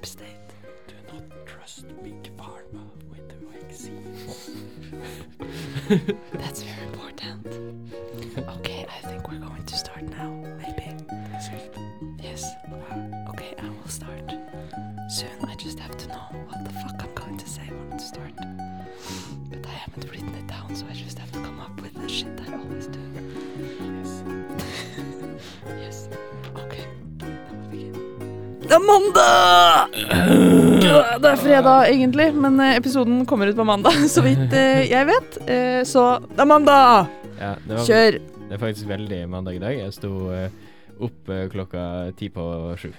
Deep state. Do not trust big pharma with the vaccines. That's very important. Mandag! Det er fredag, egentlig, men eh, episoden kommer ut på mandag, så vidt eh, jeg vet. Eh, Så det er mandag! Ja, det, var, Kjør! det er faktisk veldig mandag i dag. Jeg sto opp klokka ti på sju.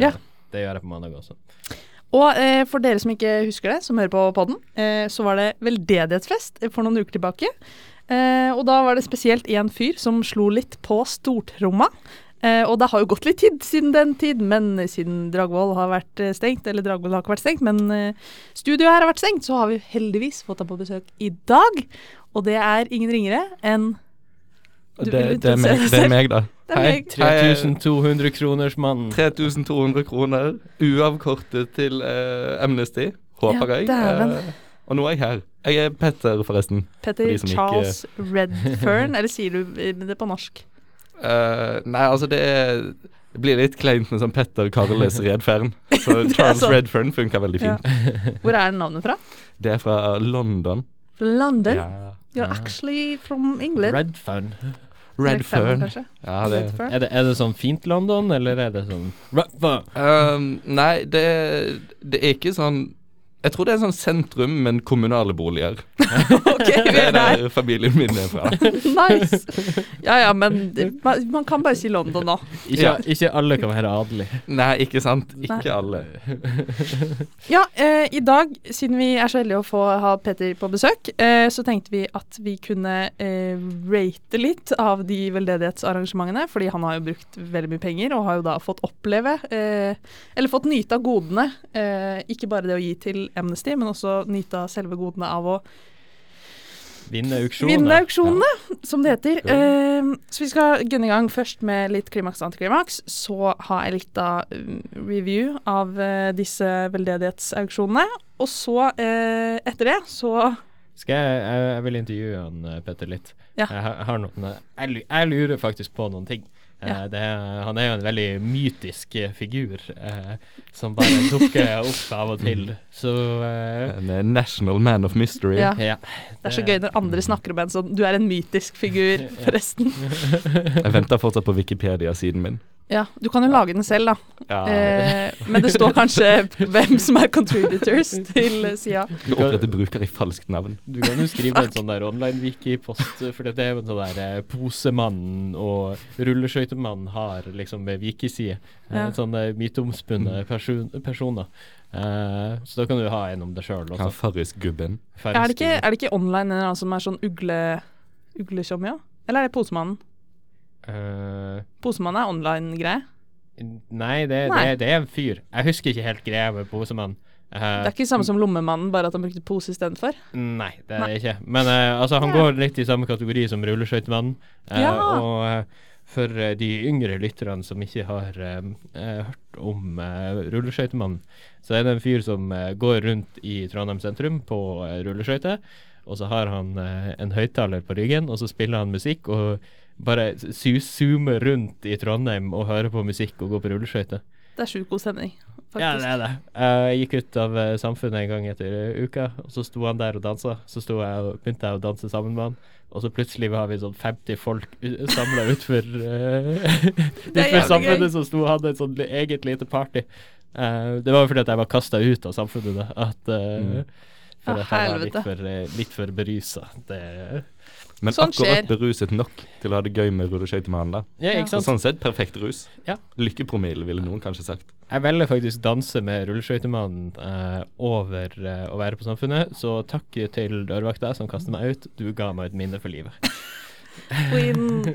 Ja. Det gjør jeg på mandag også. Og eh, for dere som ikke husker det, som hører på podden, eh, så var det veldedighetsfest for noen uker tilbake. Eh, og da var det spesielt én fyr som slo litt på stortromma. Eh, og det har jo gått litt tid siden den tid, men siden Dragvoll har vært eh, stengt, eller Dragvoll har ikke vært stengt, men eh, studioet her har vært stengt, så har vi heldigvis fått deg på besøk i dag. Og det er ingen ringere enn Du det, det, er meg, det er meg, da. Er Hei. 3200 kroners mann. 3200 kroner, uavkortet til eh, Amnesty, håper Ja, jeg. Eh, og nå er jeg her. Jeg er Petter, forresten. Petter For de ikke- Charles Redfern, eller sier du eh, det på norsk? Eh, nei, altså, det er det blir litt kleint med sånn Petter Karles Redfern. Så Charles sant. Redfern funker veldig Ja. fint. Hvor er navnet fra? Det er fra London. London? Yeah. You're actually from England. Redfern. Redfern. Redfern. kanskje? Ja, det Redfern. Er det, er det sånn fint London, eller er det sånn Redfern? Um, Nei, det, det er ikke sånn Jeg tror det er sånn sentrum, men kommunale boliger. okay, vi Det er er der. der familien min er fra. nice. Ja ja, men det- man, man kan bare si London nå. Ikke, Ja. ikke alle kan være adelige. Nei, ikke sant. Nei. Ikke alle. Ja, eh, i dag, siden vi er så heldige å få ha Petter på besøk, eh, så tenkte vi at vi kunne eh, rate litt av de veldedighetsarrangementene, fordi han har jo brukt veldig mye penger, og har jo da fått oppleve, eh, eller fått nyte av godene, eh, ikke bare det å gi til Amnesty, men også nyte av selve godene av å Vinne auksjonene. vinne auksjonene, som det heter. Eh, så vi skal gunne i gang først med litt klimaks og antiklimaks. Så har jeg litt av um, review av uh, disse veldedighetsauksjonene. Og så, uh, etter det, så Skal jeg, jeg, jeg vil intervjue han eh, Petter litt. Ja. Jeg, har- har noen, jeg, jeg lurer faktisk på noen ting. Eh, Ja. det, er- han er jo en veldig mytisk eh, figur eh, som bare dukker opp av og til. Så eh, En national man of mystery. Ja. ja. Det er så gøy når andre snakker om en sånn Du er en mytisk figur, forresten. Jeg venter fortsatt på Wikipedia-siden min. Ja, du kan jo lage den selv, da. Ja, Eh, men det står kanskje hvem som er contributors til sida. Du oppretter bruker i falskt navn. Du kan jo skrive en sånn der online-wiki-post, for det er jo en sånn der eh, posemannen og rulleskøytemannen har liksom med wiki-side. Eh, Ja. Sånne myteomspunne person, personer. Eh, så da kan du ha en om deg sjøl også. Farris-gubben. Er, det ikke- er det ikke online en eller annen som er sånn ugle... Uglesjommi òg? Eller er det Posemannen? Eh, Posemannen er online-greie. Nei, det, Nei. Det, det er en fyr. Jeg husker ikke helt greia med posemann. Uh, Det er ikke samme som Lommemannen, bare at han brukte pose istedenfor. Nei, det er det ikke. Men uh, altså, han Ja. går litt i samme kategori som rulleskøytemannen. Uh, Ja. Og for eh, de yngre lytterne som ikke har eh, eh, hørt om uh, rulleskøytemannen, så er det en fyr som eh, går rundt i Trondheim sentrum på uh, rulleskøyter. Og så har han eh, en høyttaler på ryggen, og så spiller han musikk. Og bare zoomer rundt i Trondheim og hører på musikk og går på rulleskøyter. Det er sjukt god stemning, faktisk. Ja, det er det. Jeg gikk ut av eh, samfunnet en gang etter eh, uka, og så sto han der og dansa. Så sto jeg og begynte jeg å danse sammen med han, og så plutselig var vi sånn 50 folk samla utfor uh, utfor samfunnet, som så sto og hadde et sånn eget lite party. Uh, det var jo fordi at jeg var kasta ut av samfunnet, da. At, uh, Mm. for ah, at jeg var litt for, eh, litt for berusa. Det Men Sånn akkurat skjer. beruset nok til å ha det gøy med rulleskøytemannen. da. Ja, ikke Så sant? sånn sett perfekt rus. Ja. Lykkepromille, ville noen kanskje sagt. Jeg velger faktisk danse med rulleskøytemannen eh, over eh, å være på Samfunnet, så takk til dørvakta som kastet meg ut. Du ga meg et minne for livet. Queen.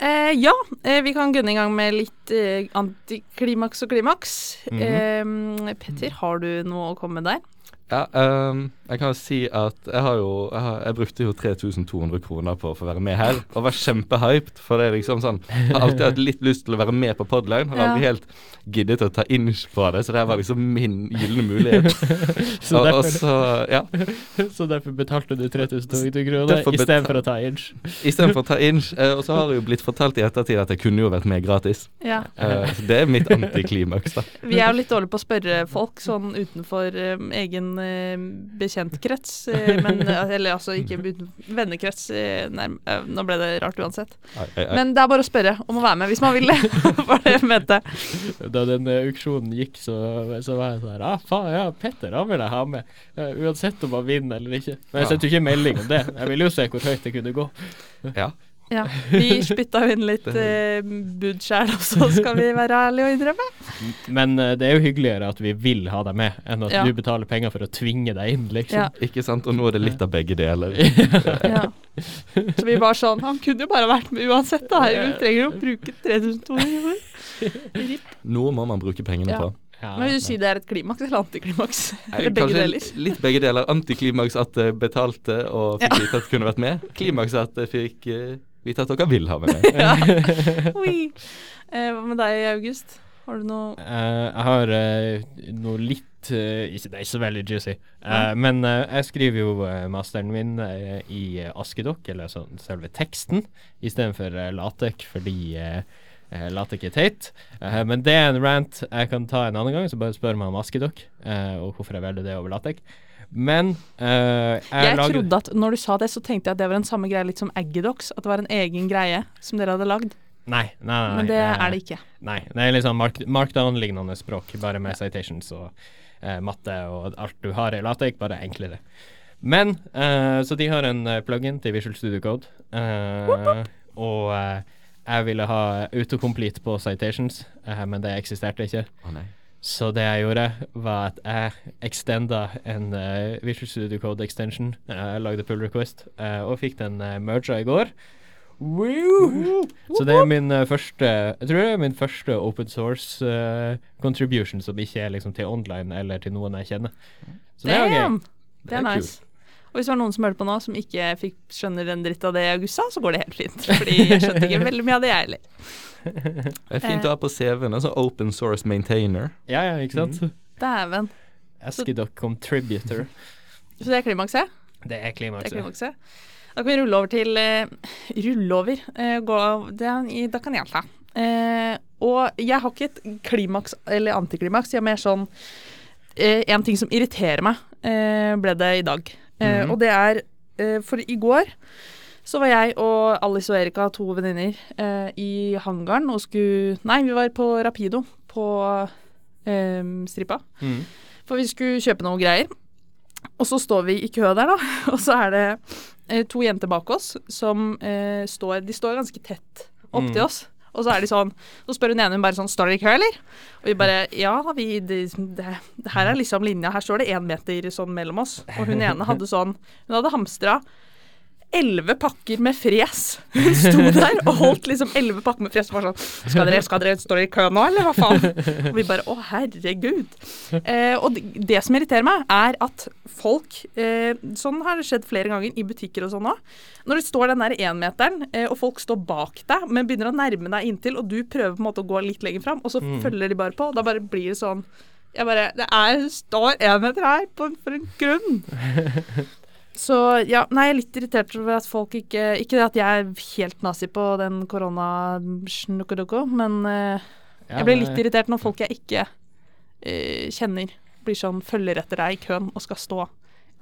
Eh, ja, eh, vi kan gunne i gang med litt eh, antiklimaks og klimaks. Mhm. eh, Petter, har du noe å komme med der? Ja, ehm, Jeg kan si at jeg har jo Jeg, har, jeg brukte jo 3200 kroner på å få være med her, og var kjempehyped. For det er liksom sånn Jeg har alltid hatt litt lyst til å være med på Podline. Har aldri helt giddet å ta inch på det, så det var liksom min gylne mulighet. Så og, og derfor, så, ja. så derfor betalte du 3200 kroner Derfor istedenfor å ta inch. Istedenfor å ta inch. Eh, og så har det jo blitt fortalt i ettertid at jeg kunne jo vært med gratis. Ja. Eh, så det er mitt antiklimaks, da. Vi er jo litt dårlige på å spørre folk sånn utenfor eh, egen uh, bekjentkrets. eh, men, eh, eller altså ikke uten- vennekrets. eh, nå ble det rart uansett. Ai, ai, ai. Men det er bare å spørre om å være med hvis man vil det. Var det jeg mente. Da den auksjonen gikk, så, så var jeg sånn her Ah, faen, ja, Petter, han vil jeg ha med. Uansett om han vinner eller ikke. Men jeg sendte jo ikke melding om det. Jeg ville jo se hvor høyt det kunne gå. ja. Ja, Vi spytta jo inn litt eh, bud sjæl, og så skal vi være ærlige og innrømme. Men eh, det er jo hyggeligere at vi vil ha deg med, enn at Ja. du betaler penger for å tvinge deg inn, liksom. Ja. Ikke sant? Og nå er det litt av begge deler. Ja. Så vi var sånn Han kunne jo bare vært med uansett. da Vi trenger jo å bruke 3200 kroner. Noe må man bruke pengene Ja. på. Ja, Men vil du si det er et klimaks eller antiklimaks? Eller begge kanskje deler? Litt begge deler. Antiklimaks at det betalte og fikk Ja. vite at det kunne vært med. Klimaks at jeg fikk eh, vite at dere vil ha meg med. Ja. Eh, Hva med deg, August? Har du noe Eh, jeg har eh, noe litt eh, ikke, Det er ikke så veldig juicy. Eh, Ja. Men eh, jeg skriver jo masteren min eh, i Askedokk, eller sånn selve teksten, istedenfor uh, Latek, fordi Latek er teit. Eh, men det er en rant jeg kan ta en annen gang, så bare spør meg om Askedokk, eh, og hvorfor jeg velger det over Latek. Men uh, jeg, Jeg lager trodde at når du sa det, så tenkte jeg at det var en samme greie litt som Aggedox. At det var en egen greie som dere hadde lagd. Nei, nei, nei. Men det uh, er det ikke. Nei, det er sånn mark markdown-lignende språk, bare med citations og uh, matte og alt du har i LaTeX, bare enklere. Men eh, Så de har en plugin til Visual Studio Code, eh, og eh, jeg ville ha autocomplete på citations, men det eksisterte ikke. Å nei. Så det jeg gjorde, var at jeg extenda en uh, Visual Studio Code extension. Eh, jeg lagde pull request, uh, og fikk den uh, merga i går. Woo! Så det er min eh, første Jeg tror det er min første open source eh, contribution som ikke er liksom til online eller til noen jeg kjenner. Så det er gøy. Det er nice. Og hvis det var noen som hørte på nå som ikke fikk skjønner en dritt av det August sa, så går det helt fint. Fordi jeg skjønte ikke veldig mye av det, jeg heller. Det er fint å ha på CV-en. Altså open source maintainer. Ja, ja, ikke sant? Dæven. Eskedok contributor. Så det er klimakset? Det er Det er klimakset. klimakset. Da kan vi rulle over til uh, Rulle over. Uh, gå, det, i- da kan jeg ta. Uh, og jeg har ikke et klimaks eller antiklimaks. Jeg har mer sånn eh, En ting som irriterer meg, eh, ble det i dag. Eh, Mhm. Og det er eh, For i går så var jeg og Alice og Erika, to venninner, eh, i hangaren og skulle Nei, vi var på Rapido på eh, Stripa. Mm. For vi skulle kjøpe noe greier. Og så står vi i kø der, da. Og så er det eh, to jenter bak oss som eh, står De står ganske tett opp Mm. til oss. Og så er de sånn Så spør hun ene hun bare sånn Står dere i kø, eller? Og vi bare Ja, vi det, det, det Her er liksom linja. Her står det én meter sånn mellom oss. Og hun ene hadde sånn Hun hadde hamstra elleve pakker med fres. Hun sto der og holdt liksom elleve pakker med fres og var sånn Skal dere, skal dere stå i kø nå, eller hva faen? Og vi bare Å, herregud. Eh, og det, som irriterer meg, er at folk eh, Sånn har det skjedd flere ganger i butikker og sånn òg. Når det står den der énmeteren, eh, og folk står bak deg, men begynner å nærme deg inntil, og du prøver på en måte å gå litt lenger fram, og så Mm. følger de bare på, og da bare blir det sånn jeg bare Det er, står én meter her på, for en grunn. Så ja, nei, jeg er litt irritert over at folk ikke Ikke det at jeg er helt nazi på den korona-snukkedukko, men eh, jeg blir litt irritert når folk jeg ikke uh, kjenner, blir sånn følger etter deg i køen og skal stå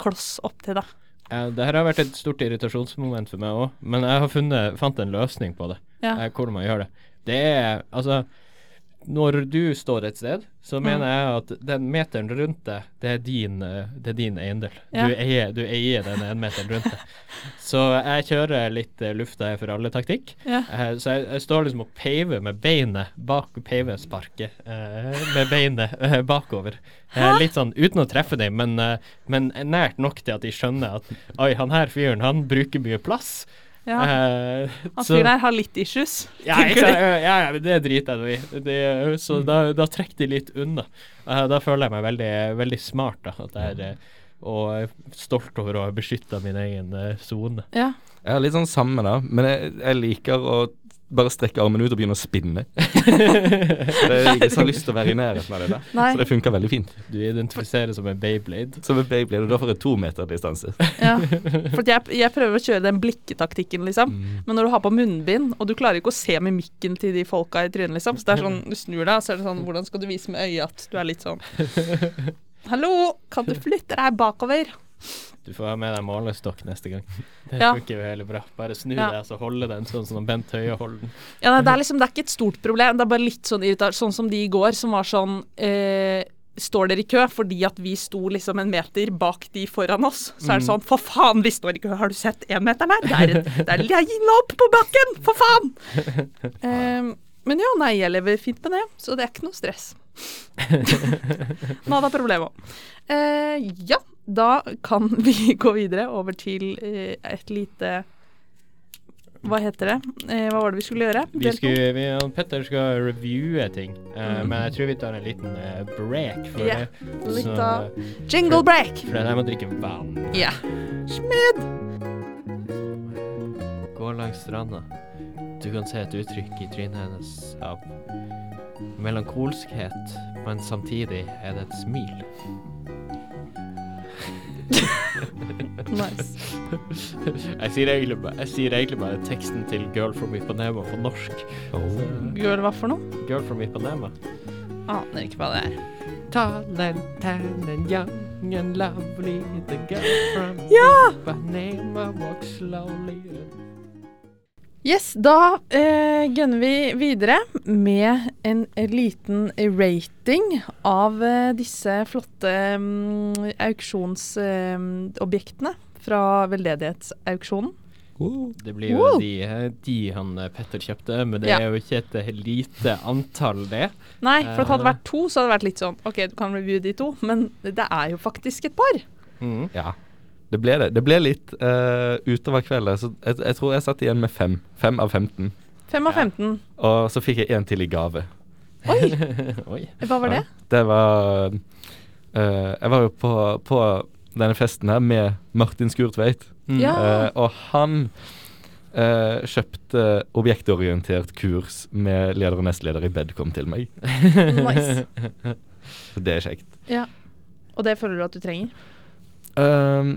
kloss opp til deg. Ja, det her har vært et stort irritasjonsmoment for meg òg, men jeg har funnet, fant en løsning på det. Ja. eh, hvordan man gjør det. Det er altså Når du står et sted, så Mm. mener jeg at den meteren rundt deg, det er din, eh, det er din eiendel. Ja. Du, eier, du eier den ene meteren rundt deg. Så jeg kjører litt uh, lufta er for alle-taktikk. Ja. Eh, så jeg, jeg står liksom og peiver med beinet bak peivesparket. Med beinet eh, bakover. Eh, Hæ? litt sånn uten å treffe dem, men, eh, men nært nok til at de skjønner at oi, han her fyren, han bruker mye plass. Ja. Eh, Han fyren her har litt issues. ja, ikke, ja, ja, det driter jeg nå i. Det- Så da, da trekker de litt unna. Uh, da føler jeg meg veldig, veldig smart, da. At jeg, er, og er stolt over å ha beskytta min egen eh, sone. Ja. Jeg er litt sånn samme, da. Men jeg, jeg liker å bare strekke armen ut og begynne å spinne. det er ingen som har lyst til å være i nærheten av det der. Nei. Så det funker veldig fint. Du identifiserer som en Bayblade. Som en Beyblade, og da får jeg to meter distanse. ja. For jeg, jeg prøver å kjøre den blikketaktikken, liksom. Mm. Men når du har på munnbind, og du klarer ikke å se mimikken til de folka i trynet, liksom. Så det er sånn, du snur deg, og så er det sånn Hvordan skal du vise med øyet at du er litt sånn Hallo, kan du flytte deg bakover? Du får ha med deg målestokk neste gang. Det Ja. funker jo veldig bra. Bare snu Ja. deg, så holde den sånn som Bent Høie holder den. Ja, nei, det er liksom, det er ikke et stort problem, det er bare litt sånn irritasjon. Sånn som de i går, som var sånn eh, Står dere i kø fordi at vi sto liksom en meter bak de foran oss? Så er det sånn, for faen, vi står i kø, har du sett énmeteren her? Det er, det er leina opp på bakken, for faen! Eh, men ja, nei, jeg lever fint med det, så det er ikke noe stress. Nada problemo. Eh, ja, da kan vi gå videre over til eh, et lite Hva heter det? Eh, hva var det vi skulle gjøre? Vi skulle, vi, Petter skal reviewe ting, eh, men jeg tror vi tar en liten eh, break for yeah. det. litt Så- av- Jingle break! For jeg må drikke vann. Ja. Smed! Gå langs stranda. Du kan se et uttrykk i trynet hennes av melankolskhet, men samtidig er det et smil. Nice. jeg, sier egentlig, jeg sier egentlig bare teksten til 'Girl from Ipanema' på norsk. Girl, hva for noe? 'Girl from Ipanema'. Aner ikke hva det er. Tall and tan and young and lovely, the girl from Ja! Ipanema walks slowly. Yes, da eh, gunner vi videre med en liten rating av eh, disse flotte um, auksjonsobjektene fra veldedighetsauksjonen. Det blir jo de, eh, de han eh, Petter kjøpte, men det Ja. er jo ikke et eh, lite antall, det. Nei, for at hadde det vært to, så hadde det vært litt sånn OK, du kan review de to, men det er jo faktisk et par. Mm. Ja. Det ble det. Det ble litt uh, utover kvelden, så jeg, jeg tror jeg satt igjen med fem. Fem av 15. Fem av Ja. Og så fikk jeg en til i gave. Oi, Oi. hva var det? Det var uh, Jeg var jo på, på denne festen her med Martin Skurtveit. Mm. Ja. uh, og han Uh, kjøpte objektorientert kurs med leder og nestleder i Bedcom til meg. Nice. Så det er kjekt. Ja. Og det føler du at du trenger? Ehm,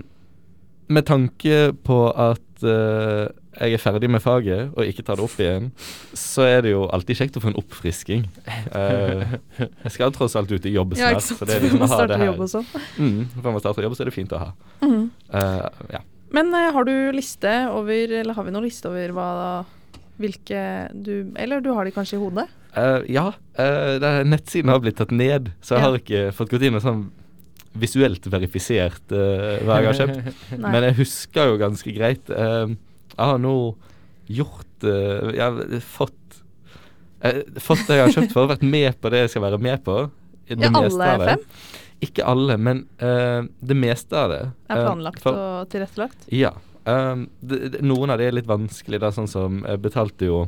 med tanke på at uh, jeg er ferdig med faget og ikke tar det opp igjen, så er det jo alltid kjekt å få en oppfrisking. Uh, jeg skal tross alt ut i jobb Ja, snart. ikke sant. så det er liksom å ha det her. jobb og sånn. Mm, for man starter jobb, så er det fint å ha. Mm. Uh, ja. Men har du liste over, eller har vi noen liste over hva hvilke du Eller du har de kanskje i hodet? Uh, ja, Uh, nettsiden har blitt tatt ned, så jeg Ja. har ikke fått gått inn og sånn visuelt verifisert uh, hva jeg har kjøpt. Men jeg husker jo ganske greit. Uh, jeg har nå gjort uh, Jeg har fått eh, Fått det jeg har kjøpt for, vært med på det jeg skal være med på. Det Ja, meste alle av det. fem Ikke alle, men eh, det meste av det. er Eh, planlagt for- og tilrettelagt. Ja. Um, det, det, noen av det er litt vanskelig, da, sånn som Jeg betalte jo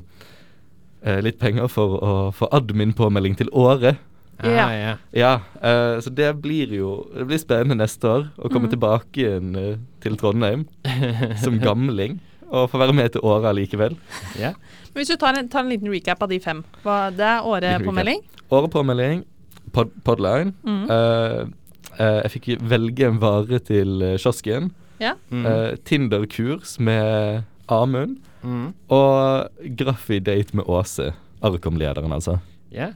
eh, litt penger for å få admin-påmelding til året. Ja, Ja. ja. Ja, eh, så det blir jo Det blir spennende neste år å komme mm. tilbake igjen uh, til Trondheim som gamling. Og få være med til året likevel. ja. Men hvis du tar en, tar en liten recap av de fem. Hva, det er årepåmelding? Årepåmelding, pod podline. Mm. Uh, eh, jeg fikk velge en vare til kiosken. Ja. Mm. eh, Tinder-kurs med Amund. Mm. Og Graffi-date med Åse. Arkom-lederen, altså. Ja.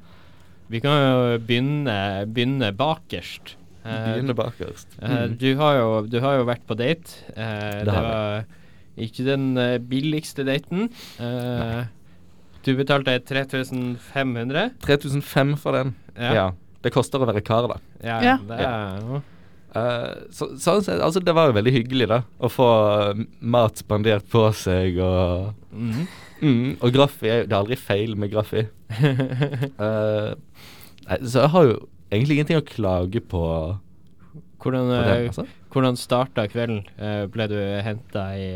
Vi kan jo begynne, begynne bakerst. begynne bakerst. eh, Mm. du, har jo, du har jo vært på date. Eh, Det det var ikke den eh, billigste daten. Nei. du betalte 3500. 3500 for den. Ja. Ja. Det koster å være kar, da. Ja, Ja. det er Eh, så, sånn sett, altså det var jo veldig hyggelig, da. Å få eh, mat spandert på seg og mm. mm, Og Graffi Det er aldri feil med Graffi. uh, så jeg har jo egentlig ingenting å klage på, Hvordan, på den, altså. hvordan starta kvelden? Ble du henta i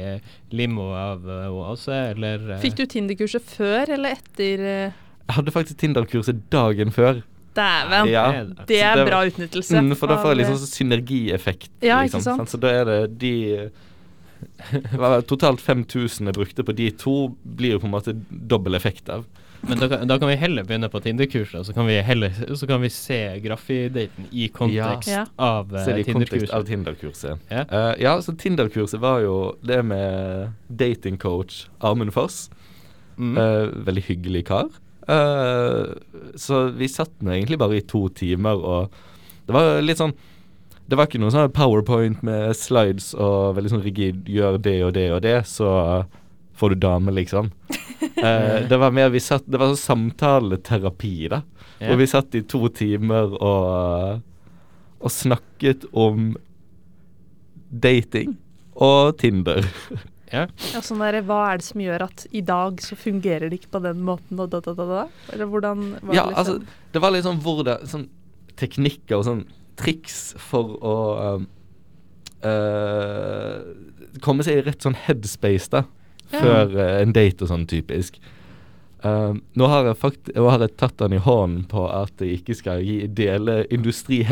limo av uh, Åse, eller Fikk du Tinder-kurset før eller etter? Jeg hadde faktisk Tinder-kurset dagen før. Dæven. Ja, Det er det- bra utnyttelse. Mm, for da får jeg liksom synergieffekt. Ja, ikke liksom, sant? Så da er det de det var Totalt 5000 jeg brukte på de to, blir jo på en måte dobbel effekt av. Men da kan, da kan vi heller begynne på Tinder-kurset, så kan vi heller Så kan vi se Graffi-daten i kontekst Ja. av kontekst av Tinder-kurset. Tinder-kurset. Ja. Uh, ja, så Tinder-kurset var jo det med datingcoach Amund Foss. Mm. Uh, veldig hyggelig kar. Eh, så vi satt nå egentlig bare i to timer, og det var litt sånn Det var ikke noe sånn powerpoint med slides og veldig sånn rigid 'gjør det og det og det', så får du dame, liksom. Uh, det var mer vi satt Det var sånn samtaleterapi, da. Yeah. Hvor vi satt i to timer og, og snakket om dating og Tinder. ja. Ja, sånn der, Hva er det som gjør at i dag så fungerer det ikke på den måten, og da, da, da, da? Eller hvordan var Ja, det altså, liksom? det var litt sånn hvordan Sånn teknikker og sånn triks for å um, eh, komme seg i rett sånn headspace, da. Ja. Før eh, en date og sånn, typisk. Um, nå har nå har jeg tatt han i hånden på at jeg ikke skal gi, dele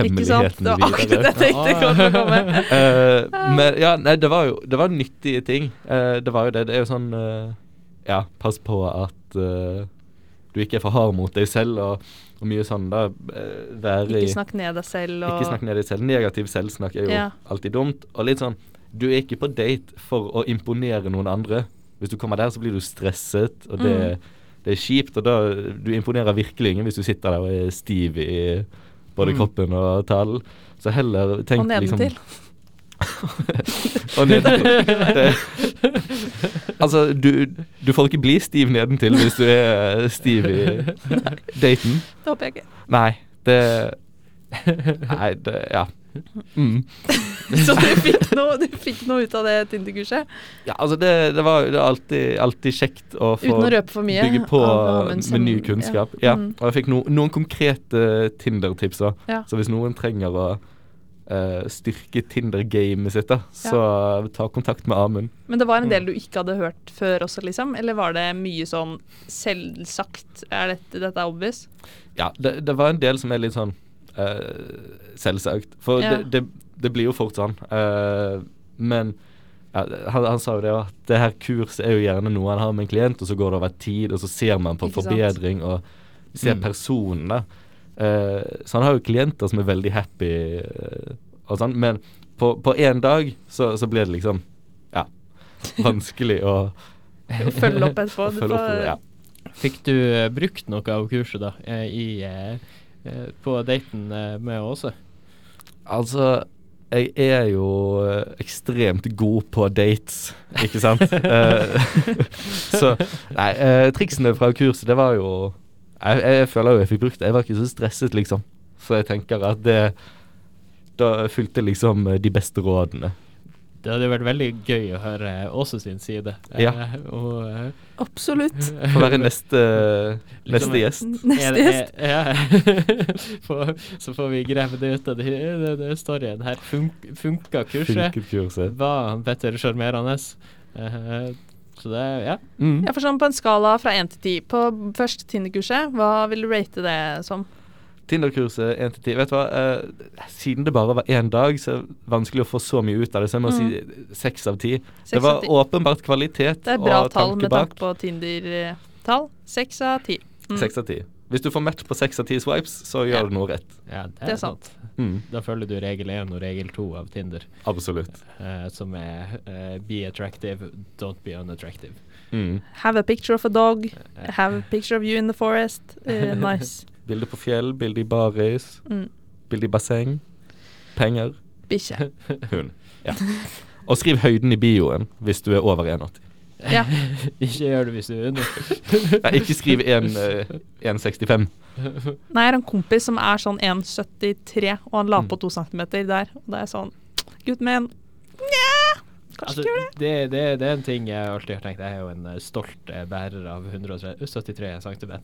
Ikke sant? Det var akkurat videre. jeg tenkte kom. Eh, men ja, nei, det var jo Det var nyttige ting. Uh, det var jo det. Det er jo sånn uh, Ja, pass på at eh, du ikke er for hard mot deg selv, og, og mye sånn da. eh, være Ikke snakk ned deg selv og Ikke snakk ned deg selv. Negativ selvsnakk er jo Ja. alltid dumt. Og litt sånn Du er ikke på date for å imponere noen andre. Hvis du kommer der, så blir du stresset, og det, Mm. Det er kjipt. Og da Du imponerer virkelig ingen hvis du sitter der og er stiv i både Mm. kroppen og talen. Så heller tenk Og liksom og nedentil. Det, altså, du, du får ikke bli stiv nedentil hvis du er stiv i daten. Det håper jeg ikke. Nei, det Nei, det Ja. Mm. Så du fikk noe, du fikk noe ut av det Tinder-kurset? Ja, altså det, det var det alltid, alltid kjekt å få å bygge på som- med ny kunnskap. Ja. Mm. Og jeg fikk no, noen konkrete Tinder-tips òg. Ja. Så hvis noen trenger å uh, styrke Tinder-gamet sitt, da, så ta kontakt med Amund. Men det var en del du ikke hadde hørt før også, liksom? Eller var det mye sånn selvsagt? Er dette, dette er obvious? Ja, det, det var en del som er litt sånn eh, selvsagt. For Ja. det, det, det blir jo fort sånn. Uh, men ja, han, han sa jo det at det her kurset er jo gjerne noe han har med en klient, og så går det over tid, og så ser man på Ikke sant? forbedring og ser Mm. personene. Eh, så han har jo klienter som er veldig happy eh, og sånn, men på, på én dag så, så blir det liksom ja, vanskelig å følge opp etterpå? følge opp. Ja. Fikk du brukt noe av kurset da i, på daten eh, med Åse? Altså, jeg er jo eh, ekstremt god på dates, ikke sant? Eh, så Nei, eh, triksene fra kurset, det var jo jeg, jeg føler jo jeg fikk brukt det. Jeg var ikke så stresset, liksom. Så jeg tenker at det Da fulgte liksom eh, de beste rådene. Det hadde vært veldig gøy å høre Åse sin side. Ja. Eh, og eh, Absolutt. Få være neste, Liksom, neste gjest. Neste det- gjest. Ja. Så får vi grave det ut av det, det, det storyen her. Funk, funka kurset? Kurset. Var han Petter sjarmerende? Eh, så det Ja. Mm. Ja, for sånn På en skala fra én til ti, på første Tinder-kurset, hva vil du rate det som? Tinder-kurset 1 til 10. Vet du hva, eh, siden det bare var én dag, så er det vanskelig å få så mye ut av det. Så jeg må si seks av ti. Det var var kvalitet og åpenbart kvalitet Det er bra tall med bak. tanke på Tinder-tall. Seks av ti. Mm. Seks av ti. Hvis du får match på seks av ti swipes, så gjør Ja. du noe rett. ja det, Det er sant. Mm, Da følger du regel 1 og regel 2 av Tinder, absolutt. Uh, som er uh, be attractive, don't be unattractive. Mm. Have a picture of a dog. Eh, Have a picture of you in the forest. Uh, nice. Bilde på fjell, bilde i baris, Mm. bilde i basseng. Penger. Bikkje. Hund. Ja. Og skriv høyden i bioen hvis du er over 1,80. Ja. Ikke gjør det hvis du er under. Nei, ikke skriv 1, eh, 1,65. Nei, jeg har en kompis som er sånn 1,73, og han la Mm. på to centimeter der. Og det er sånn Gutt med en Nja, kanskje Altså, gjør det. det, det, det er en ting jeg alltid har tenkt. Jeg er jo en eh, stolt eh, bærer av 173 cm.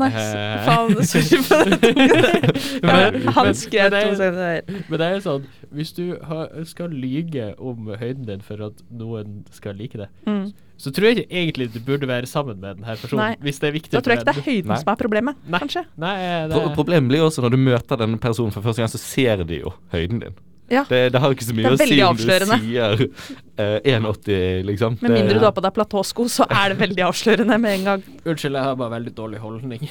Nei, Eh. Faen, sorry for det. Men- han skrev to det er- centimeter. Men det er sånn, hvis du har, skal lyge om høyden din for at noen skal like det, Mm. så tror jeg ikke egentlig du burde være sammen med denne personen. Nei. Hvis det er viktig Da tror jeg ikke det er høyden Nei. som er problemet, Nei. kanskje. Nei, det, Pro Problemet blir jo også når du møter denne personen for første gang, så ser de jo høyden din. Ja. Det, det har ikke så mye å si om du sier uh, 1,80, liksom. Med Det- mindre du har på deg platåsko, så er det veldig avslørende med en gang. Unnskyld, jeg har bare veldig dårlig holdning.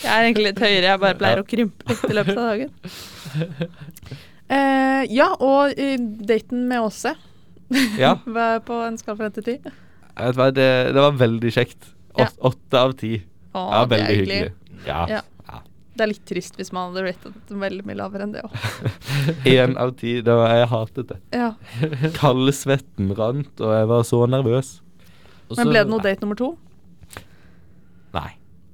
Jeg er egentlig litt høyere, jeg bare pleier å krympe litt i løpet av dagen. Uh, ja, og uh, daten med Åse Ja. var på en skala fra 1 til 10. Vet hva, det, det var veldig kjekt. Ja. Åt, Åtte av ti. Ja, veldig hyggelig. Ja. Ja. Det er litt trist hvis man hadde ratet den veldig mye lavere enn det òg. Én av ti. Det var, jeg hatet det. Ja. Kaldsvetten rant, og jeg var så nervøs. Også, Men ble det noe date nummer to?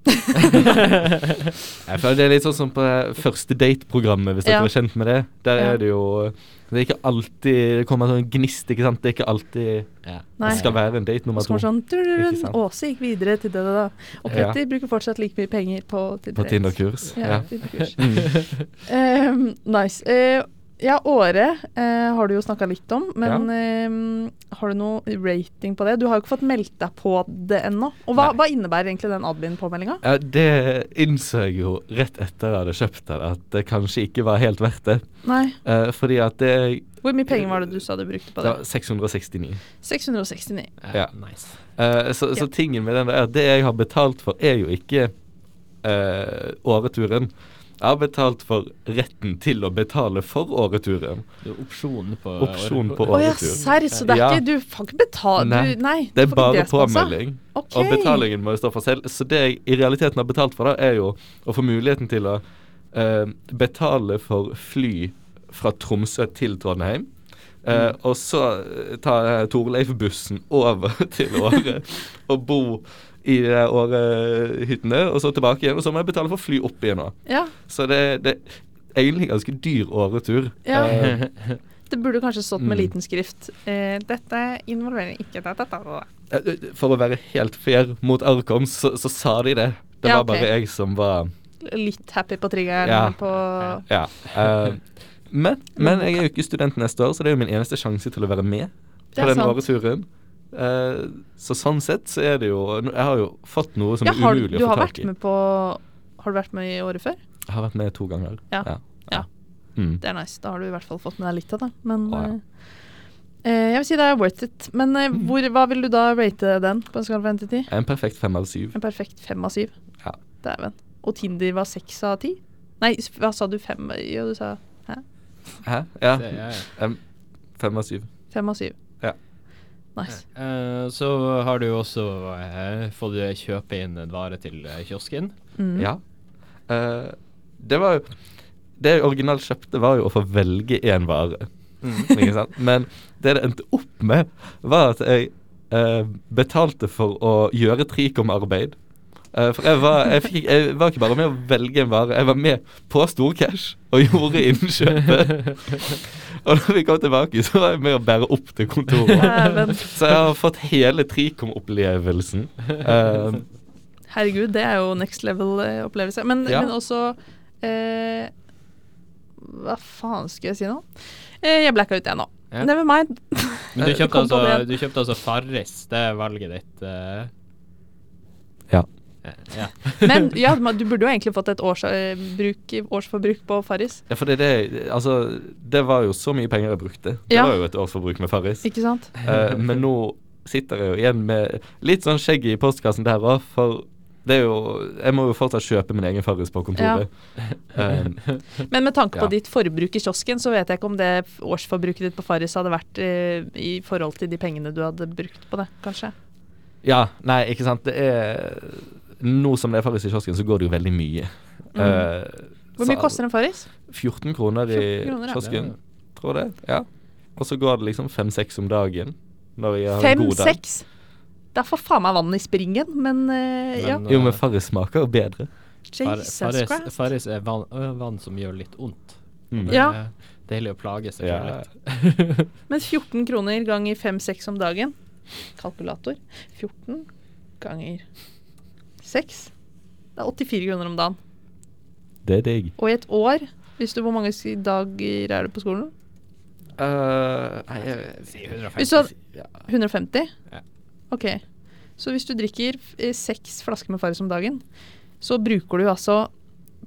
Jeg føler det er litt sånn som på første date-programmet, hvis Ja. dere er kjent med det. Der Ja. er det jo Det er ikke alltid Det kommer en sånn gnist, ikke sant. Det er ikke alltid ja. Det skal være en date nummer var to sånn «Dururun, Ikke sant? Åse gikk videre til det, det, det. Og Ja. Petter bruker fortsatt like mye penger på Tinder. på Tinder-kurs. Ja, Ja. Tinder-kurs. Mm. Ehm, nice. Eh, ja, Åre eh, har du jo snakka litt om, men ehm, har du noe rating på det? Du har jo ikke fått meldt deg på det ennå. Og hva, hva innebærer egentlig den admin-påmeldinga? Ja, det innså jeg jo rett etter jeg hadde kjøpt det, at det kanskje ikke var helt verdt det. Nei. Eh, fordi at det, Hvor mye penger var det du sa du brukte på det det? 669. 669. Ja. Nice. Eh, så, så Ja. tingen med den er at det jeg har betalt for, er jo ikke eh, åreturen. Jeg har betalt for retten til å betale for åreturen. Det er opsjon på åretur. på Å ja, serr, så det er Ja. ikke Du får ikke betale Nei. du, Nei, Det er bare påmelding. Okay. Og betalingen må jo stå for selv. Så det jeg i realiteten har betalt for, da, er jo å få muligheten til å eh, betale for fly fra Tromsø til Trondheim. Eh, Mm. og så eh, tar jeg Torleif-bussen over til Åre og bo i de der Åre-hyttene, og så tilbake igjen. Og så må jeg betale for fly opp igjen òg. Ja, Så det, det er egentlig ganske dyr åretur. Ja. Eh, det burde kanskje stått med Mm. liten skrift. Eh, dette involverer ikke dette. dette. eh, for å være helt fair mot Arkom, så, så sa de det. Det Ja, var okay. bare jeg som var Litt happy på triggeren Ja. på Ja. Uh, men, men jeg er jo ikke student neste år, så det er jo min eneste sjanse til å være med på den åreturen. Eh, så sånn sett så er det jo Jeg har jo fått noe som Ja, er umulig å få tak i. med på Har du vært med i året før? Jeg har vært med to ganger. Ja. Ja. Ja. Mm. Det er nice. Da har du i hvert fall fått med deg litt av det. Men Å, ja. eh, eh, jeg vil si det er worth it. Men eh, Mm. hvor, hva vil du da rate den på en skala fra 1 til 10? En perfekt fem av syv. En perfekt fem av syv. Ja. Dæven. Og Tinder var seks av ti? Nei, hva sa du? Fem? Jo, du sa Hæ? Hæ? Ja, ja. fem av syv. fem av syv. Nice. Uh, så har du også uh, fått kjøpe inn en vare til eh, kiosken. Mm. Ja. Uh, det var jo Det jeg originalt kjøpte, var jo å få velge én vare. Ikke sant? Men det det endte opp med, var at jeg eh, betalte for å gjøre Trikom-arbeid. Eh, for jeg var, jeg, fikk, jeg var ikke bare med å velge en vare, jeg var med på Storcash og gjorde innkjøpet. og når vi kom tilbake, så var jeg med å bære opp til kontoret. Så jeg har fått hele Tricom-opplevelsen. Eh, Herregud, det er jo next level-opplevelse. Men, Ja. men også eh, Hva faen skulle jeg si nå? Eh, jeg blacka ut, jeg nå. Ja. Never mind. Men du kjøpte, altså, du kjøpte altså Farris. Det er valget ditt. eh. Ja. Ja. Men ja, du burde jo egentlig fått et års, eh, bruk, årsforbruk på Farris. Ja, for det, det, altså, det var jo så mye penger jeg brukte. Det Ja. var jo et årsforbruk med Farris. Ikke sant? Eh, men nå sitter jeg jo igjen med litt sånn skjegg i postkassen der òg, for det er jo Jeg må jo fortsatt kjøpe min egen Farris på kontoret. Eh, Men med tanke på Ja. ditt forbruk i kiosken, så vet jeg ikke om det årsforbruket ditt på Farris hadde vært eh, i forhold til de pengene du hadde brukt på det, kanskje. ja, nei, ikke sant. Det er Nå som det er Farris i kiosken, så går det jo veldig mye. Mm. Uh, Hvor så- mye koster en Farris? 14 kroner i 14 kroner, ja. kiosken, tror jeg det. Ja. Og så går det liksom fem-seks om dagen. Når jeg har en god dag. Fem-seks? Det er for faen meg vann i springen, men eh, ja. Jo, men eh, Farris smaker jo bedre. Jesus Christ. Farris er vann, vann som gjør litt vondt. Mm. Det Ja. deilig å plage seg Ja. litt. Men 14 kroner ganger 5-6 om dagen Kalkulator 14 ganger 6 Det er 84 kroner om dagen Det er digg. Og i et år hvis du, Hvor mange dager er du på skolen? Uh, nei, jeg, Si 150. Hvis du hadde 150? Ja. Ok. Så hvis du drikker eh, seks flasker med Farris om dagen, så bruker du altså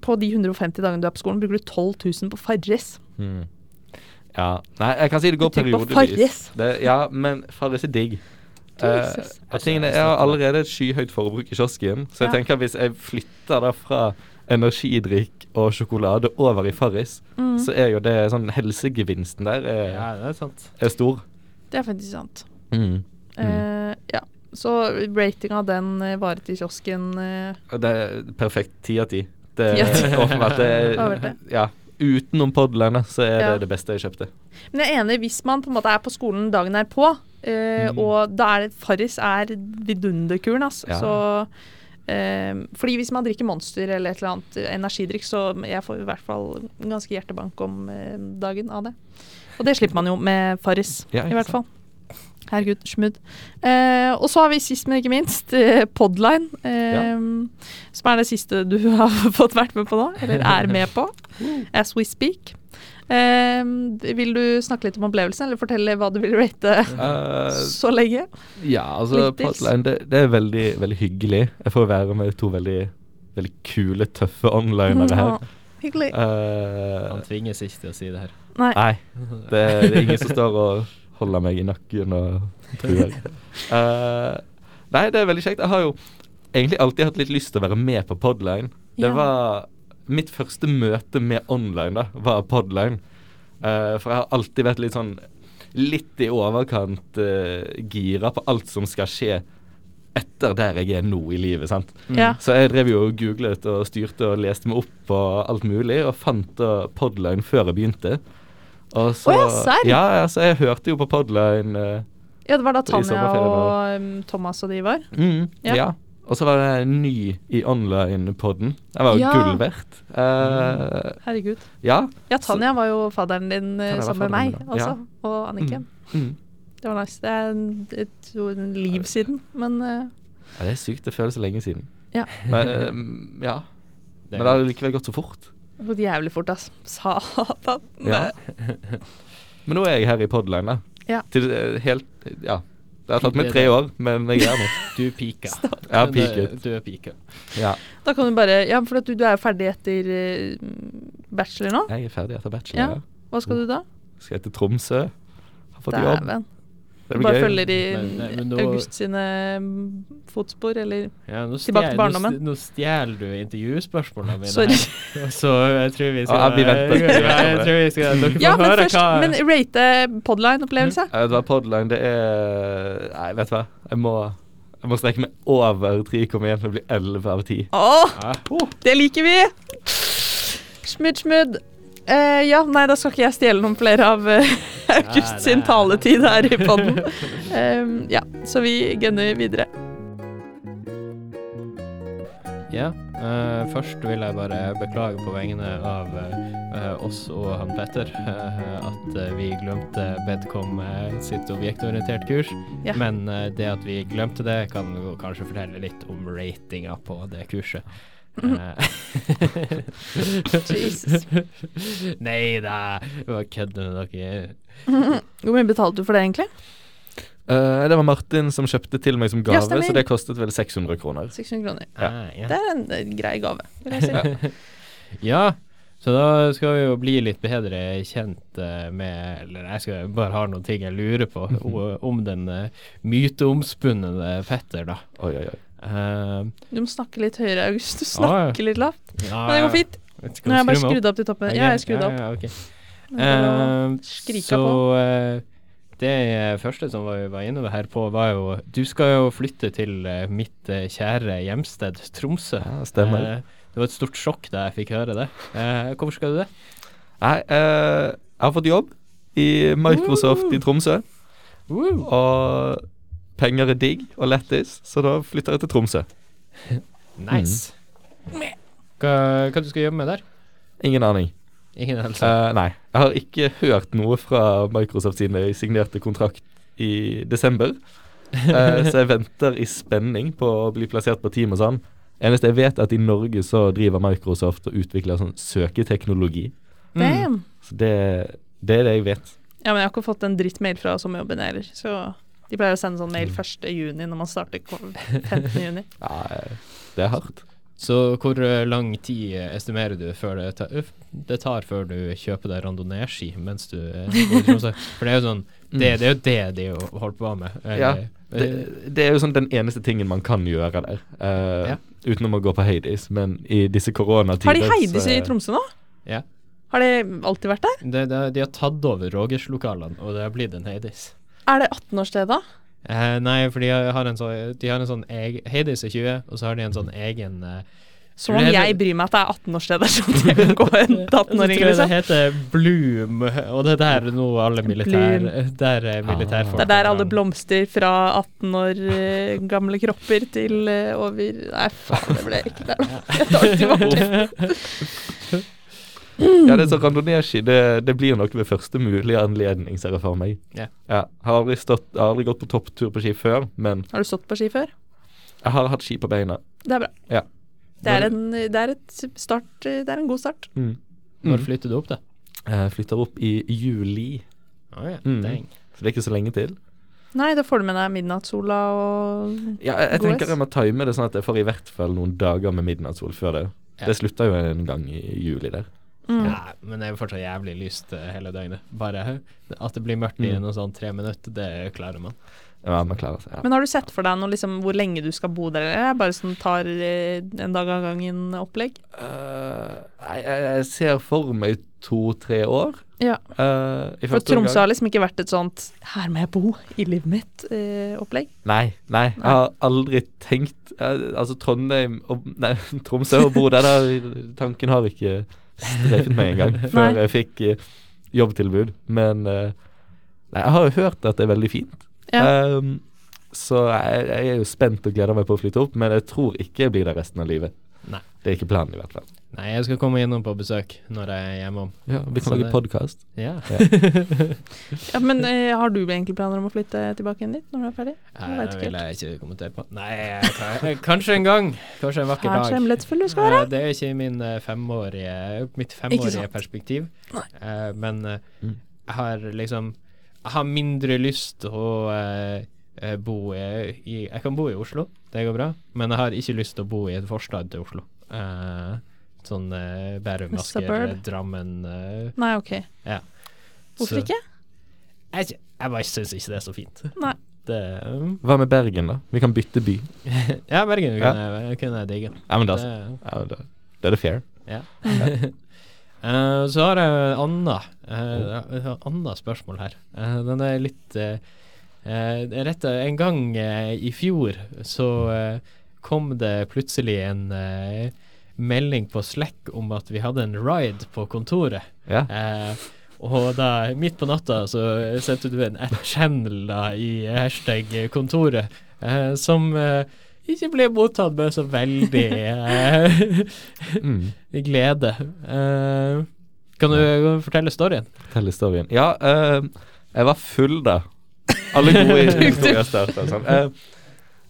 På de 150 dagene du er på skolen, bruker du 12 000 på Farris. Mm. ja. Nei, jeg kan si det går periodevis. Farris. Det, ja, men Farris er digg. Jesus. Eh, tingene, jeg har allerede et skyhøyt forbruk i kiosken, så jeg Ja. tenker at hvis jeg flytter da fra energidrikk og sjokolade over i Farris, Mm. så er jo det sånn helsegevinsten der er, Ja, det er sant. er stor. Det er faktisk sant. Mm. Eh, ja. Så ratinga av den eh, varet i kiosken uh, Det er perfekt ti av ti. Det er åpenbart. Det er, ja, utenom podlene så er Ja. det det beste jeg kjøpte. Men jeg er enig, hvis man på en måte er på skolen dagen er på, eh, Mm. og da er det Farris er vidunderkuren, altså. Ja. Så eh, Fordi hvis man drikker Monster eller et eller annet eh, energidrikk, så jeg får i hvert fall ganske hjertebank om dagen av det. Og det slipper man jo med Farris, Ja, i hvert fall. Herregud, smudd. Eh, og så har vi sist, men ikke minst, eh, Podline. Eh, Som er det siste du har fått vært med på nå, eller er med på, as we speak. Eh, vil du snakke litt om opplevelsen, eller fortelle hva du vil rate uh, så lenge? ja, altså podline, det, det er veldig, veldig hyggelig. Jeg får være med to veldig, veldig kule, tøffe onlinere her. Ja, Hyggelig. Uh, Han tvinges ikke til å si det her. Nei. Nei, det, det er ingen som står og holder meg i nakken og truer. Uh, nei, det er veldig kjekt. Jeg har jo egentlig alltid hatt litt lyst til å være med på Podline. Det Ja. var Mitt første møte med online da, var Podline. Uh, for jeg har alltid vært litt sånn Litt i overkant uh, gira på alt som skal skje etter der jeg er nå i livet. sant? Ja. Så jeg drev jo og googlet og styrte og leste meg opp på alt mulig, og fant uh, Podline før jeg begynte. Og så, oh, ja. Ja, altså, jeg hørte jo på Podline. uh, ja, det var da Tanja og um, Thomas og de var. mm, Ja. ja. Og så var jeg ny i online-podden. Jeg var jo Ja. gull verdt. Eh, Herregud. ja. Ja, Tanja var jo fadderen din eh, Tanja sammen med meg også, ja. og Anniken. Mm. Det var nice. Det er et, en liv siden, men uh, ja. Det er sykt. Det føles så lenge siden. Ja. Men, uh, ja. Men det har likevel gått så fort. det har gått jævlig fort, ass. Satan. Ja. Men nå er jeg her i Podline, da. Ja. Til helt Ja. Det har tatt meg tre år, men jeg er nå. Du pika. Jeg har peaket. Du er pika. Ja. Da kan du bare Ja, for at du, du er ferdig etter eh, bachelor nå. Jeg er ferdig etter bachelor. Ja. Ja. Hva skal du da? Skal jeg til Tromsø. Har fått. Dæven. Blir bare gøy. følger i Men- nei, nå- August sine mm, fotspor, eller Ja, stjæl, Tilbake til barndommen. Nå, st- stjeler du intervjuspørsmålene mine. Sorry. her. Så jeg tror vi skal Ja, vi venter. Jeg tror vi skal Dere får Ja, men høre først hva Men rate Podline-opplevelse. Mm. Det var Podline. Det er Nei, vet du hva. Jeg må, jeg må strekke meg over 3,1 for å bli 11 av 10. Å, ja. det liker vi! Smudd, smudd. Eh, ja, nei, da skal ikke jeg stjele noen flere av uh, August Nei, sin nei. taletid her i podden. Em, ja, så vi gunner videre. Ja. uh, først vil jeg bare beklage på vegne av eh, oss og han Petter eh, at eh, vi glemte Bedcom eh, sitt objektorientert kurs. Ja. Men eh, det at vi glemte det, kan jo kanskje fortelle litt om ratinga på det kurset. Eh, Jesus. Nei da, bare kødder med dere. Hvor mye betalte du for det, egentlig? Eh, det var Martin som kjøpte til meg som Ja, gave, stemmer. så det kostet vel 600 kroner. 600 kroner. Ja. Ah, ja. Det er en eh, grei gave, vil jeg si. Ja, så da skal vi jo bli litt bedre kjent eh, med Eller jeg skal bare ha noen ting jeg lurer på o- om den uh, myteomspunne Petter, da. Oi, oi, oi. Eh, Du må snakke litt høyere, August. Du Ah, ja. snakker litt lavt. ja, Men det går fint. Nå har jeg bare skrudd opp til toppen. Ja, jeg skrudd opp. Ja, ja, ok. Det er bare å Eh, skrike så på. eh, det første som vi var inne her på, var jo Du skal jo flytte til mitt kjære hjemsted Tromsø. Ja, stemmer. Det var et stort sjokk da jeg fikk høre det. Eh, hvorfor skal du det? Nei, eh, jeg har fått jobb i Microsoft i Tromsø, og penger er digg og lættis, så da flytter jeg til Tromsø. Nice. Hva, hva du skal jobbe med der? Ingen aning. Ingen. Eh, nei. Jeg har ikke hørt noe fra Microsoft siden jeg signerte kontrakt i desember. Uh, så jeg venter i spenning på å bli plassert på team og sånn. Eneste jeg vet, er at i Norge så driver Microsoft og utvikler sånn søketeknologi. Mm. Damn. Så det, det er det jeg vet. Ja, men jeg har ikke fått en drittmail fra sommerjobben heller, så de pleier å sende sånn Mm. mail 1. juni når man starter ko- 15. juni. Ja, eh, det er hardt. Så hvor eh, lang tid eh, estimerer du før det, tar, uff, det tar før du kjøper deg randonee-ski mens du eh, går i Tromsø? For det er jo sånn det, det er jo det de holder på med. Mm. Ja, Eh, Det, det er jo sånn den eneste tingen man kan gjøre der. Uh, Ja. Utenom å gå på Hades. Men i disse koronatider Har de Heidis i Tromsø nå? Ja. Har de alltid vært der? det, det, de har tatt over Rogers-lokalene, og det har blitt en Hades. Er det 18-årssted da? Eh, nei, for de har en sånn, de har en sånn eg, Hades er 20, og så har de en sånn egen eh, Som om Det jeg bryr meg at det er 18-årssteder, sånn at jeg kan gå en 18-åring, liksom det liksom. heter Bloom, og det er der nå alle militær Der er militærfolk Det er der alle blomster fra 18 år eh, gamle kropper til eh, over Nei, faen, det ble ikke der. Jeg tar det tilbake. Ja, det er så randonee-ski. Det, det blir nok ved første mulige anledning, ser jeg for meg. Ja. Har aldri, stått, har aldri gått på topptur på ski før, men Har du stått på ski før? jeg har hatt ski på beina. Det er bra. Ja. Det er en, det er et start Det er en god start. Mm. Når flytter du opp, da? Jeg flytter opp i juli, Oh, ja, Mm. dang. så det er ikke så lenge til. Nei, da får du med deg midnattssola og Ja, jeg, jeg tenker jeg må time det sånn at jeg får i hvert fall noen dager med midnattssol før det. Ja. Det slutter jo en gang i juli der. Mm. Ja, men det er jo fortsatt jævlig lyst eh, hele døgnet. Bare at det blir mørkt i Mm. noe sånn tre minutter, det klarer man. Ja, man klarer seg. Ja. Men har du sett for deg noe, liksom, hvor lenge du skal bo der, eller er det bare sånn tar eh, en dag av gangen opplegg? Uh, nei, jeg, jeg ser for meg to-tre år. Ja. Uh, For Tromsø har liksom ikke vært et sånt 'her må jeg bo i livet mitt'-opplegg. Nei, nei, jeg har aldri tenkt eh, Altså Trondheim og Nei, Tromsø og bo der, tanken har ikke strefet meg engang før jeg fikk eh, jobbtilbud. Men eh, nei, jeg har jo hørt at det er veldig fint. ja. Um, så jeg, jeg er jo spent og gleder meg på å flytte opp, men jeg tror ikke jeg blir der resten av livet. Nei. Det er ikke planen, i hvert fall. Nei, jeg skal komme innom på besøk når jeg er hjemom. Ja, Vi kan lage podkast. Ja. ja, Men eh, har du egentlig planer om å flytte tilbake igjen dit når du er ferdig? Nei, Det vil jeg ikke kommentere på. Nei, jeg, kan- kanskje en gang. Kanskje en vakker dag. hemmelighetsfull du skal være. Eh, Det er ikke min eh, femårige, mitt femårige perspektiv. Eh, men Mm. jeg har liksom Jeg har mindre lyst til å bo i, Jeg kan bo i Oslo, det går bra, men jeg har ikke lyst til å bo i et forstad til Oslo. Eh, sånn uh, Bærum, Asker. Drammen uh, Nei, ok. Ja. Hvorfor Så- ikke? Jeg, jeg bare syns ikke det er så fint. Nei. Det, um, Hva med Bergen, da? Vi kan bytte by. ja, Bergen Ja. kunne, jeg- kunne jeg digge. Ja, men da, ja, er det fair. Ja. Uh, så har jeg et annet uh, annet spørsmål her. Uh, den er litt uh, Rett en gang eh, i fjor så eh, kom det plutselig en eh, melding på Slack om at vi hadde en ride på kontoret. Ja. Eh, og da, midt på natta, så sendte du en at-channel da i hashtag kontoret, eh, som eh, ikke ble mottatt med så veldig eh, Mm. glede. Eh, kan du fortelle storyen? Fortelle historien. Ja, eh, jeg var full da. Alle gode historier starter sånn.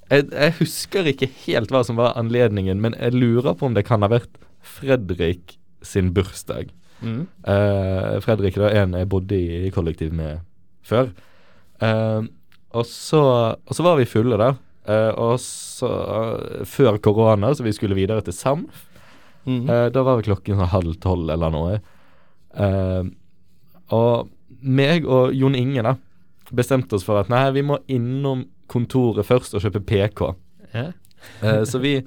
Eh, jeg, jeg husker ikke helt hva som var anledningen, men jeg lurer på om det kan ha vært Fredrik sin bursdag. Eh, Fredrik er en jeg bodde i, kollektiv med før. Uh, og, så, og så var vi fulle, da. Uh, og så Før korona, så vi skulle videre til Samf. Mm. Eh, da var klokken sånn halv tolv eller noe. Eh, og meg og Jon Inge da bestemte oss for at nei, vi må innom kontoret først og kjøpe PK. Ja. Eh, så vi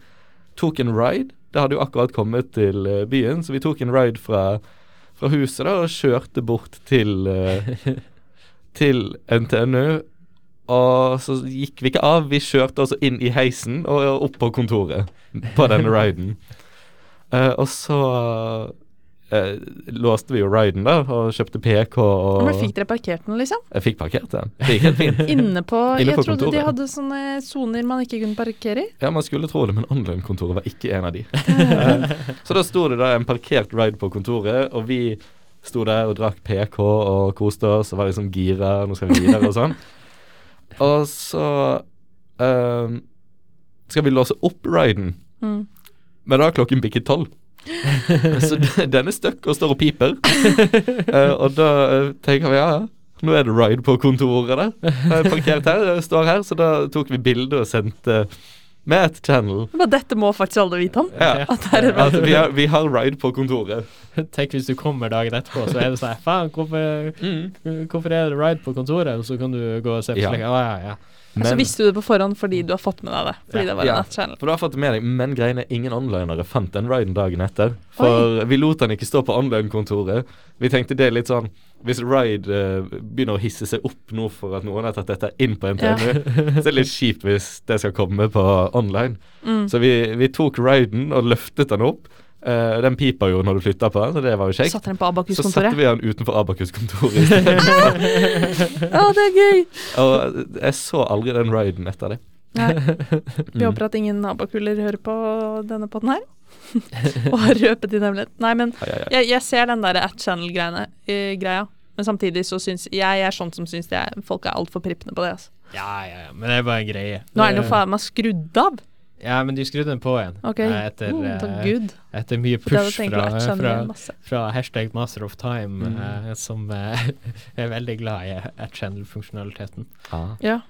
tok en ride. Det hadde jo akkurat kommet til eh, byen, så vi tok en ride fra, fra huset da og kjørte bort til eh, til NTNU. Og så gikk vi ikke av, vi kjørte altså inn i heisen og opp på kontoret på denne riden. Eh, og så eh, låste vi jo riden da, og kjøpte PK og Men fikk dere parkert den, liksom? Jeg fikk parkert den. Det gikk helt fint. Inne på Inne Jeg på trodde de hadde sånne soner man ikke kunne parkere i. Ja, man skulle tro det, men online-kontoret var ikke en av de. Eh, så da sto det da en parkert ride på kontoret, og vi sto der og drakk PK og koste oss og var liksom gira, nå skal vi videre og sånn. Og så ehm, skal vi låse opp riden, Mm. men da har klokken bikket tolv. Så den er stuck og står og piper. uh, og da eh, tenker vi ja, ja, nå er det ride på kontoret der. Jeg er parkert her, jeg står her, så da tok vi bilde og sendte med et channel. Men dette må faktisk alle vite om. Ja. At det er vi har, vi har ride på kontoret. Tenk hvis du kommer dagen etterpå, så er det sånn Faen, hvorfor, hvorfor er det ride på kontoret? Og så kan du gå og se på Ja. slik. Ah, ja, ja. Så Men, visste du det på forhånd fordi du har fått med deg det. Fordi Ja. det var en for du har fått det med deg, men greiene ingen onlinere fant den riden dagen etter. For vi lot den ikke stå på online-kontoret. Vi tenkte det er litt sånn Hvis Ride uh, begynner å hisse seg opp nå for at noen har tatt dette inn på Ja. så så er det litt kjipt hvis det skal komme på online. Mm. Så vi, vi tok riden og løftet den opp. Eh, den piper jo når du flytter på den, så det var jo kjekt. Den på Så satte vi den utenfor Abakus-kontoret Å, stedet. Det er gøy! og jeg så aldri den riden etter det. Nei. Vi Mm. håper at ingen abakuller hører på denne potten her. Og har røpet din hemmelighet. Nei, men jeg, jeg ser den der at channel-greia. Men samtidig så syns jeg jeg er sånn som syns det er- folk er altfor prippende på det. Altså. ja, ja, ja. Men det er bare en greie. Nå er den jo faen meg skrudd av. Ja, men de skrudde den på igjen. OK. eh, Etter, mm, eh, etter mye push fra, fra, fra hashtag master of time, Mm. eh, som eh, er veldig glad i at-channel-funksjonaliteten. Ah. Ja,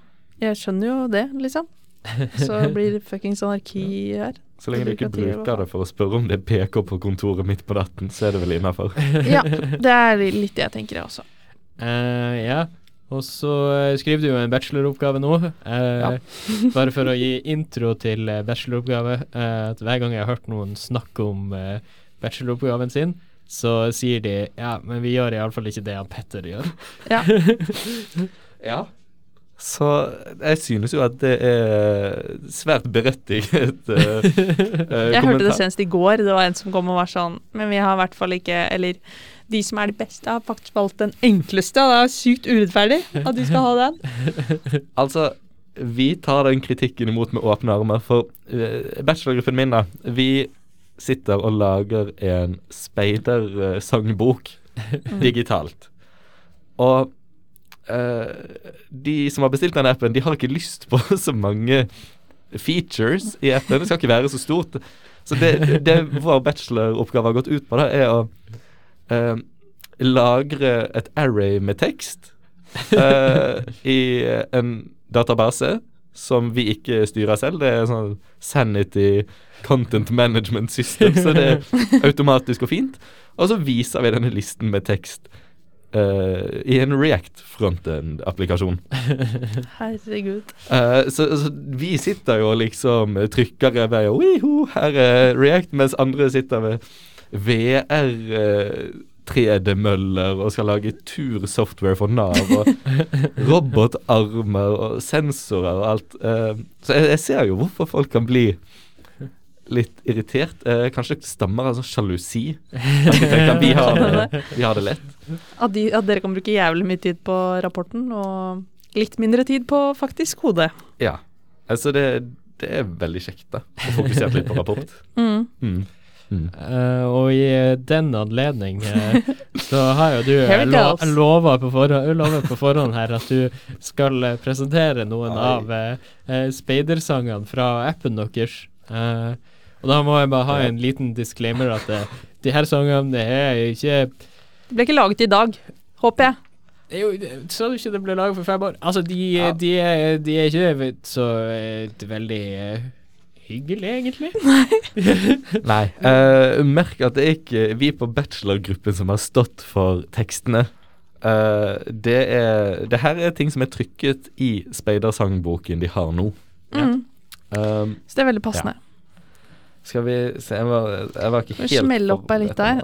jeg skjønner jo det, liksom. Så blir det fuckings anarki her. Så lenge du ikke bruker det for å spørre om det er PK på kontoret midt på natten, så er det vel innafor. Ja, det er litt det jeg tenker, jeg også. Uh, ja. Og så eh, skriver du jo en bacheloroppgave nå. eh, Ja. bare for å gi intro til eh, bacheloroppgave. eh, at hver gang jeg har hørt noen snakke om eh, bacheloroppgaven sin, så sier de ja, men vi gjør iallfall ikke det han Petter gjør. Ja. Ja. Så jeg synes jo at det er svært berettiget uh, Jeg hørte det senest i går. Det var en som kom og var sånn Men vi har i hvert fall ikke Eller de som er de beste, har faktisk valgt den enkleste. Og det er sykt urettferdig at de skal ha den. Altså, vi tar den kritikken imot med åpne armer, for uh, bachelorgruppen min, da, vi sitter og lager en speidersangbok digitalt. Og uh, de som har bestilt den appen, de har ikke lyst på så mange features i appen. Det skal ikke være så stort. Så det, det vår bacheloroppgave har gått ut på, da, er å eh, lagre et array med tekst eh, i en database som vi ikke styrer selv. Det er sånn Sanity Content Management System, så det er automatisk og fint. Og så viser vi denne listen med tekst uh, i en React frontend-applikasjon. Herregud. Uh, så, så vi sitter jo og liksom trykker i og «Wiho, her er React, mens andre sitter med VR. eh, 3D-møller og skal lage tursoftware for Nav og robotarmer og sensorer og alt. Eh, så jeg, jeg ser jo hvorfor folk kan bli litt irritert. Eh, kanskje det stammer av sånn sjalusi. At de tenker vi har det, vi har det lett. At, de, at dere kan bruke jævlig mye tid på rapporten, og litt mindre tid på faktisk hodet. Ja. Altså, det, det er veldig kjekt, da. Å fokusere litt på rapport. Mm. Mm. Mm. Eh, og i eh, den anledning uh, så har jo du lo lova på, på forhånd her at du skal uh, presentere noen Oi. av eh, speidersangene fra appen deres. Eh, og da må jeg bare ha en liten disclaimer at de her sangene det er ikke Det ble ikke laget i dag, håper jeg. det jo, Sa du ikke det ble laget for fem år? Altså, de, Ja. de, er, de er ikke så veldig hyggelig, egentlig. Nei. eh, merk at det er ikke vi på bachelorgruppen som har stått for tekstene. Uh, det er Det her er ting som er trykket i speidersangboken de har nå. Ja. Mm. Um, Så det er veldig passende. skal vi se Jeg var, jeg var ikke helt smelle opp deg litt der?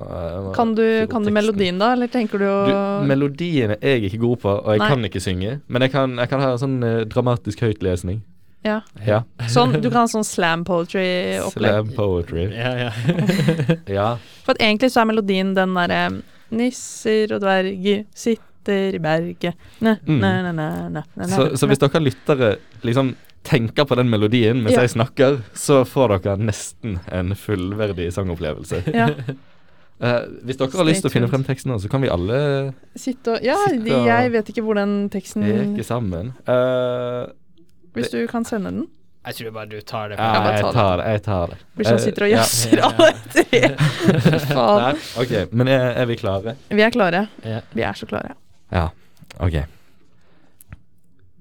Kan du, kan du melodien, da, eller tenker du å Du, melodien er jeg ikke god på, og jeg Nei. kan ikke synge. Men jeg kan, jeg kan ha sånn uh, dramatisk høytlesning. Ja. Ja. Sånn, du kan ha sånn slam poetry-opplegg. Slam poetry. Ja, ja. Ja. For at egentlig så er melodien den derre Nisser og dverger sitter i berget Næ, Mm. næ, næ, næ, næ, næ, Så, så hvis dere lyttere liksom tenker på den melodien mens Ja. jeg snakker, så får dere nesten en fullverdig sangopplevelse. ja, Uh, hvis dere har lyst til å finne frem teksten, så kan vi alle Sitte og Ja, Sitte og- jeg vet ikke hvor den teksten leke sammen. Eh, Hvis du kan sende den. Jeg tror bare du tar det. ja, jeg tar det. Jeg tar det. Blir sånn Eh, sitter og ja. jazzer Ja. alle tre. Faen. OK, men er, er vi klare? Vi er klare. Ja. Vi er så klare. Ja. Ok.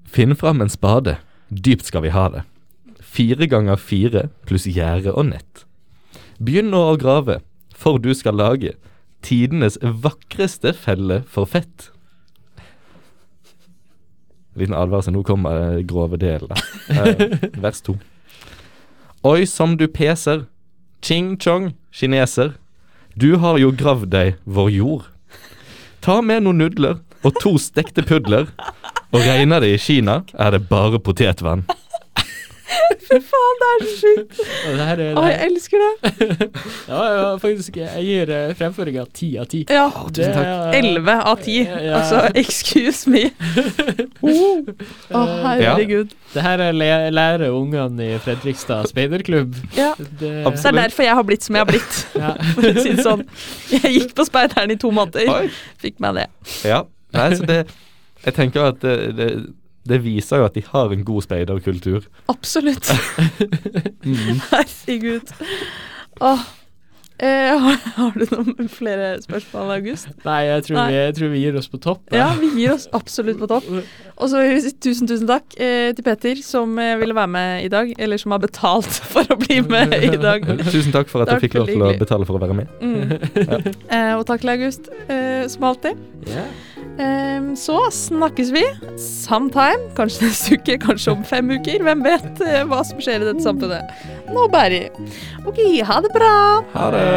Finn fram en spade. Dypt skal vi ha det. Fire ganger fire pluss gjerde og nett. Begynn nå å grave, for du skal lage tidenes vakreste felle for fett. Liten advarsel, nå kommer det grove delen. Eh, vers to. Oi, som du peser. Ching chong, kineser. Du har jo gravd deg vår jord. Ta med noen nudler og to stekte pudler. Og regner det i Kina, er det bare potetvann. Fy faen, det er så sjukt! Er, Å, jeg elsker det. ja, ja, faktisk, jeg gir uh, fremføringa ti av ti. Ja. tusen takk. Elleve av ti. Ja. Altså, excuse me. Oh. oh, herregud. Det her er le lærer ungene i Fredrikstad speiderklubb. Ja. Det, Det er derfor jeg har blitt som jeg har blitt. For å si det sånn. Jeg gikk på speideren i to måneder. Oi. Fikk meg det. Ja. Nei, så det Jeg tenker at det, det, det viser jo at de har en god speiderkultur. Absolutt. Mm. Herregud. Åh. Eh, har, har du noen flere spørsmål, August? Nei, jeg tror, Nei. Vi, jeg tror vi gir oss på topp. da. Ja, vi gir oss absolutt på topp. Og så vil vi si tusen, tusen takk eh, til Petter som eh, ville være med i dag. Eller som har betalt for å bli med i dag. Tusen takk for at jeg fikk lov til å betale for å være med. Mm. Eh, og takk til August, eh, som alltid. Ja. Eh, så snakkes vi sometime. Kanskje neste uke, kanskje om fem uker. Hvem vet eh, hva som skjer i dette samfunnet. Nå, Berry. OK, ha det bra. Ha det.